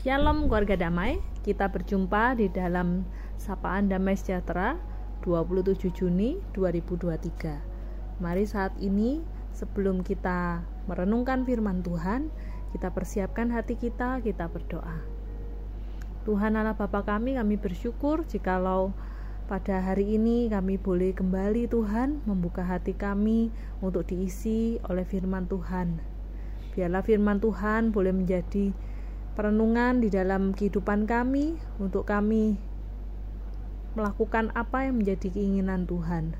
Shalom keluarga damai, kita berjumpa di dalam Sapaan Damai Sejahtera 27 Juni 2023 Mari saat ini sebelum kita merenungkan firman Tuhan Kita persiapkan hati kita, kita berdoa. Tuhan Allah Bapa kami, kami bersyukur jikalau pada hari ini kami boleh kembali Tuhan membuka hati kami untuk diisi oleh firman Tuhan. Biarlah firman Tuhan boleh menjadi perenungan di dalam kehidupan kami untuk kami melakukan apa yang menjadi keinginan Tuhan.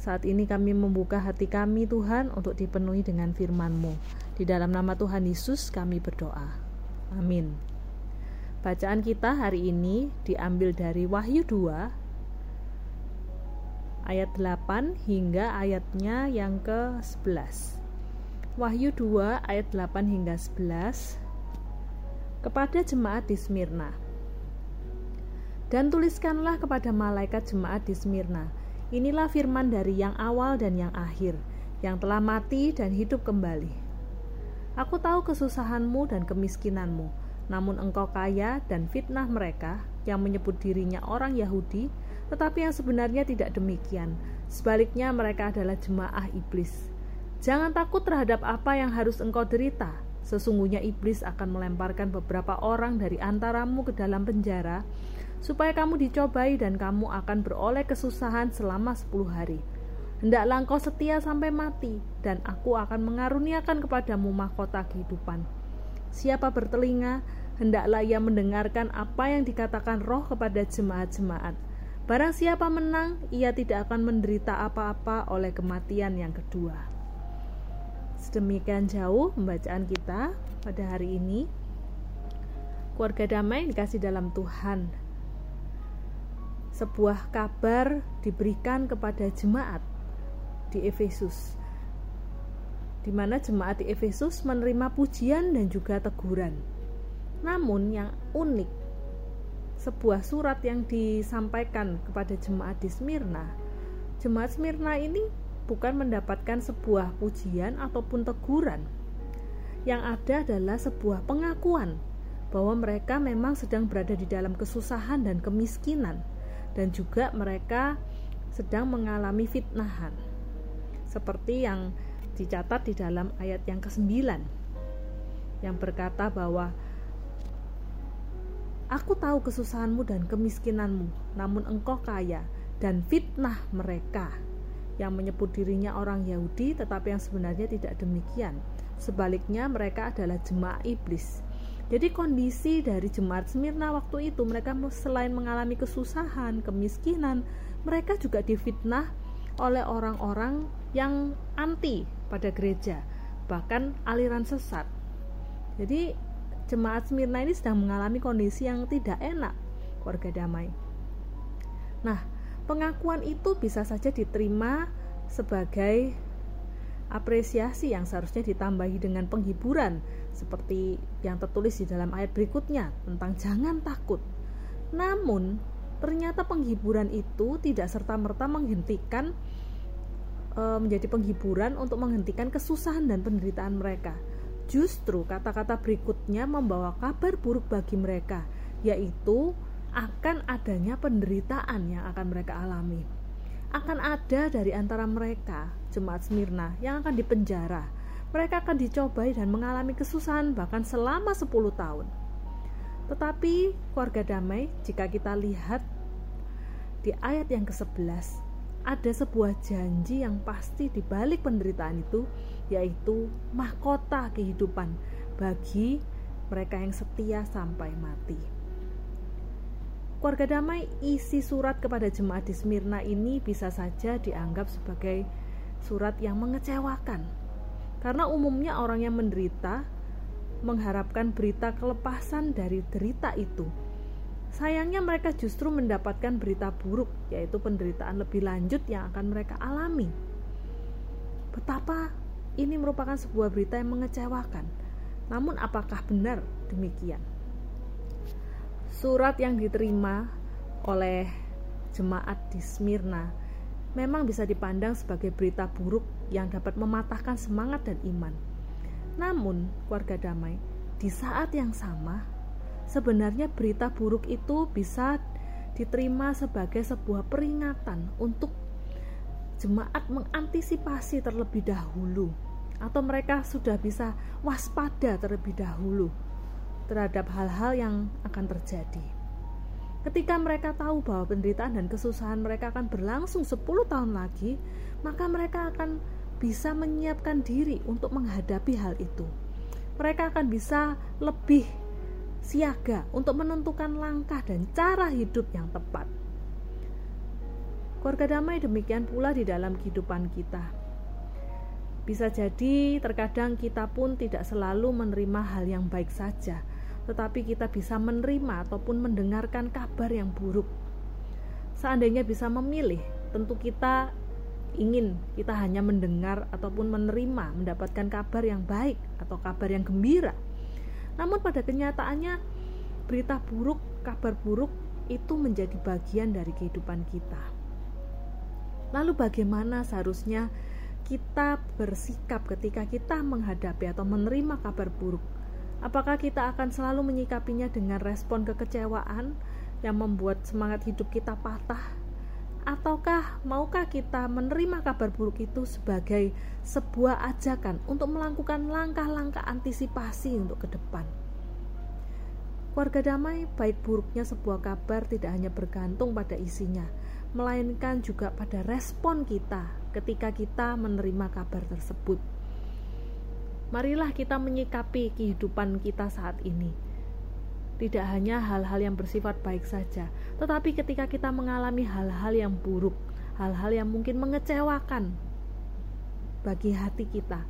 Saat ini kami membuka hati kami Tuhan untuk dipenuhi dengan firman-Mu. Di dalam nama Tuhan Yesus kami berdoa. Amin. Bacaan kita hari ini diambil dari Wahyu 2 ayat 8 hingga ayatnya yang ke-11. Wahyu 2 ayat 8 hingga 11 kepada jemaat di Smyrna. Dan tuliskanlah kepada malaikat jemaat di Smyrna, inilah firman dari yang awal dan yang akhir, yang telah mati dan hidup kembali. Aku tahu kesusahanmu dan kemiskinanmu, namun engkau kaya dan fitnah mereka yang menyebut dirinya orang Yahudi, tetapi yang sebenarnya tidak demikian. Sebaliknya mereka adalah jemaah iblis. Jangan takut terhadap apa yang harus engkau derita, Sesungguhnya iblis akan melemparkan beberapa orang dari antaramu ke dalam penjara, supaya kamu dicobai dan kamu akan beroleh kesusahan selama sepuluh hari. Hendaklah engkau setia sampai mati, dan aku akan mengaruniakan kepadamu mahkota kehidupan. Siapa bertelinga, hendaklah ia mendengarkan apa yang dikatakan roh kepada jemaat-jemaat. Barang siapa menang, ia tidak akan menderita apa-apa oleh kematian yang kedua. Sedemikian jauh pembacaan kita pada hari ini. Keluarga damai dikasih dalam Tuhan. Sebuah kabar diberikan kepada jemaat di Efesus. Di mana jemaat di Efesus menerima pujian dan juga teguran. Namun yang unik sebuah surat yang disampaikan kepada jemaat di Smyrna. Jemaat Smyrna ini bukan mendapatkan sebuah pujian ataupun teguran. Yang ada adalah sebuah pengakuan bahwa mereka memang sedang berada di dalam kesusahan dan kemiskinan dan juga mereka sedang mengalami fitnahan. Seperti yang dicatat di dalam ayat yang ke-9 yang berkata bahwa Aku tahu kesusahanmu dan kemiskinanmu, namun engkau kaya dan fitnah mereka yang menyebut dirinya orang Yahudi tetapi yang sebenarnya tidak demikian. Sebaliknya mereka adalah jemaat iblis. Jadi kondisi dari jemaat Smyrna waktu itu mereka selain mengalami kesusahan, kemiskinan, mereka juga difitnah oleh orang-orang yang anti pada gereja, bahkan aliran sesat. Jadi jemaat Smyrna ini sedang mengalami kondisi yang tidak enak, warga damai. Nah, pengakuan itu bisa saja diterima sebagai apresiasi yang seharusnya ditambahi dengan penghiburan seperti yang tertulis di dalam ayat berikutnya tentang jangan takut. Namun, ternyata penghiburan itu tidak serta-merta menghentikan e, menjadi penghiburan untuk menghentikan kesusahan dan penderitaan mereka. Justru kata-kata berikutnya membawa kabar buruk bagi mereka, yaitu akan adanya penderitaan yang akan mereka alami. Akan ada dari antara mereka, jemaat Smyrna, yang akan dipenjara. Mereka akan dicobai dan mengalami kesusahan bahkan selama 10 tahun. Tetapi keluarga damai, jika kita lihat di ayat yang ke-11, ada sebuah janji yang pasti di balik penderitaan itu, yaitu mahkota kehidupan bagi mereka yang setia sampai mati. Keluarga damai isi surat kepada jemaat di Smyrna ini bisa saja dianggap sebagai surat yang mengecewakan. Karena umumnya orang yang menderita mengharapkan berita kelepasan dari derita itu. Sayangnya mereka justru mendapatkan berita buruk, yaitu penderitaan lebih lanjut yang akan mereka alami. Betapa ini merupakan sebuah berita yang mengecewakan. Namun apakah benar demikian? Surat yang diterima oleh jemaat di Smyrna memang bisa dipandang sebagai berita buruk yang dapat mematahkan semangat dan iman. Namun, keluarga damai, di saat yang sama, sebenarnya berita buruk itu bisa diterima sebagai sebuah peringatan untuk jemaat mengantisipasi terlebih dahulu atau mereka sudah bisa waspada terlebih dahulu terhadap hal-hal yang akan terjadi. Ketika mereka tahu bahwa penderitaan dan kesusahan mereka akan berlangsung 10 tahun lagi, maka mereka akan bisa menyiapkan diri untuk menghadapi hal itu. Mereka akan bisa lebih siaga untuk menentukan langkah dan cara hidup yang tepat. Keluarga damai demikian pula di dalam kehidupan kita. Bisa jadi terkadang kita pun tidak selalu menerima hal yang baik saja, tetapi kita bisa menerima ataupun mendengarkan kabar yang buruk. Seandainya bisa memilih, tentu kita ingin kita hanya mendengar ataupun menerima mendapatkan kabar yang baik atau kabar yang gembira. Namun pada kenyataannya berita buruk, kabar buruk itu menjadi bagian dari kehidupan kita. Lalu bagaimana seharusnya kita bersikap ketika kita menghadapi atau menerima kabar buruk? Apakah kita akan selalu menyikapinya dengan respon kekecewaan yang membuat semangat hidup kita patah? Ataukah maukah kita menerima kabar buruk itu sebagai sebuah ajakan untuk melakukan langkah-langkah antisipasi untuk ke depan? Keluarga damai, baik buruknya sebuah kabar tidak hanya bergantung pada isinya, melainkan juga pada respon kita ketika kita menerima kabar tersebut. Marilah kita menyikapi kehidupan kita saat ini. Tidak hanya hal-hal yang bersifat baik saja, tetapi ketika kita mengalami hal-hal yang buruk, hal-hal yang mungkin mengecewakan bagi hati kita,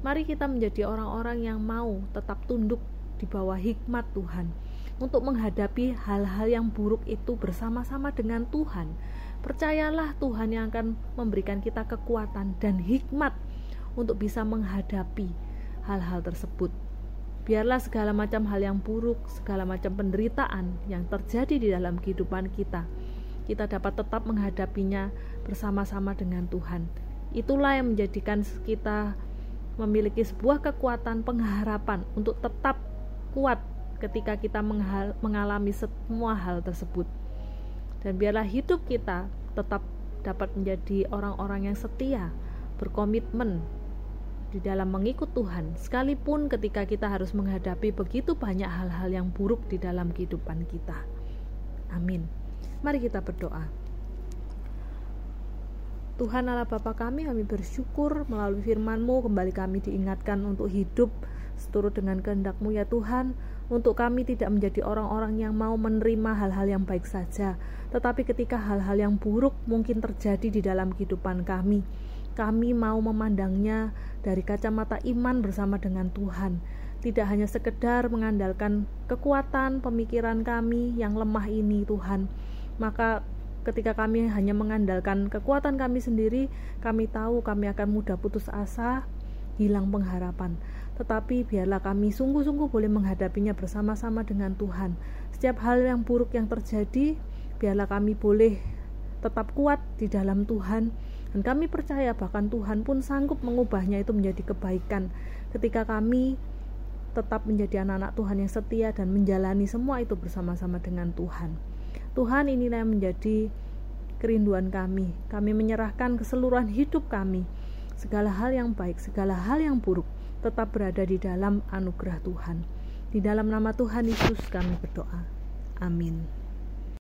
mari kita menjadi orang-orang yang mau tetap tunduk di bawah hikmat Tuhan untuk menghadapi hal-hal yang buruk itu bersama-sama dengan Tuhan. Percayalah Tuhan yang akan memberikan kita kekuatan dan hikmat untuk bisa menghadapi hal-hal tersebut. Biarlah segala macam hal yang buruk, segala macam penderitaan yang terjadi di dalam kehidupan kita, kita dapat tetap menghadapinya bersama-sama dengan Tuhan. Itulah yang menjadikan kita memiliki sebuah kekuatan pengharapan untuk tetap kuat ketika kita mengalami semua hal tersebut. Dan biarlah hidup kita tetap dapat menjadi orang-orang yang setia, berkomitmen di dalam mengikut Tuhan, sekalipun ketika kita harus menghadapi begitu banyak hal-hal yang buruk di dalam kehidupan kita. Amin. Mari kita berdoa. Tuhan Allah Bapa kami, kami bersyukur melalui firman-Mu kembali kami diingatkan untuk hidup seturut dengan kehendak-Mu ya Tuhan untuk kami tidak menjadi orang-orang yang mau menerima hal-hal yang baik saja, tetapi ketika hal-hal yang buruk mungkin terjadi di dalam kehidupan kami, kami mau memandangnya dari kacamata iman bersama dengan Tuhan. Tidak hanya sekedar mengandalkan kekuatan pemikiran kami yang lemah ini, Tuhan, maka ketika kami hanya mengandalkan kekuatan kami sendiri, kami tahu kami akan mudah putus asa, hilang pengharapan. Tetapi biarlah kami sungguh-sungguh boleh menghadapinya bersama-sama dengan Tuhan. Setiap hal yang buruk yang terjadi, biarlah kami boleh tetap kuat di dalam Tuhan. Dan kami percaya bahkan Tuhan pun sanggup mengubahnya itu menjadi kebaikan ketika kami tetap menjadi anak-anak Tuhan yang setia dan menjalani semua itu bersama-sama dengan Tuhan. Tuhan inilah yang menjadi kerinduan kami. Kami menyerahkan keseluruhan hidup kami segala hal yang baik, segala hal yang buruk tetap berada di dalam anugerah Tuhan. Di dalam nama Tuhan Yesus kami berdoa. Amin.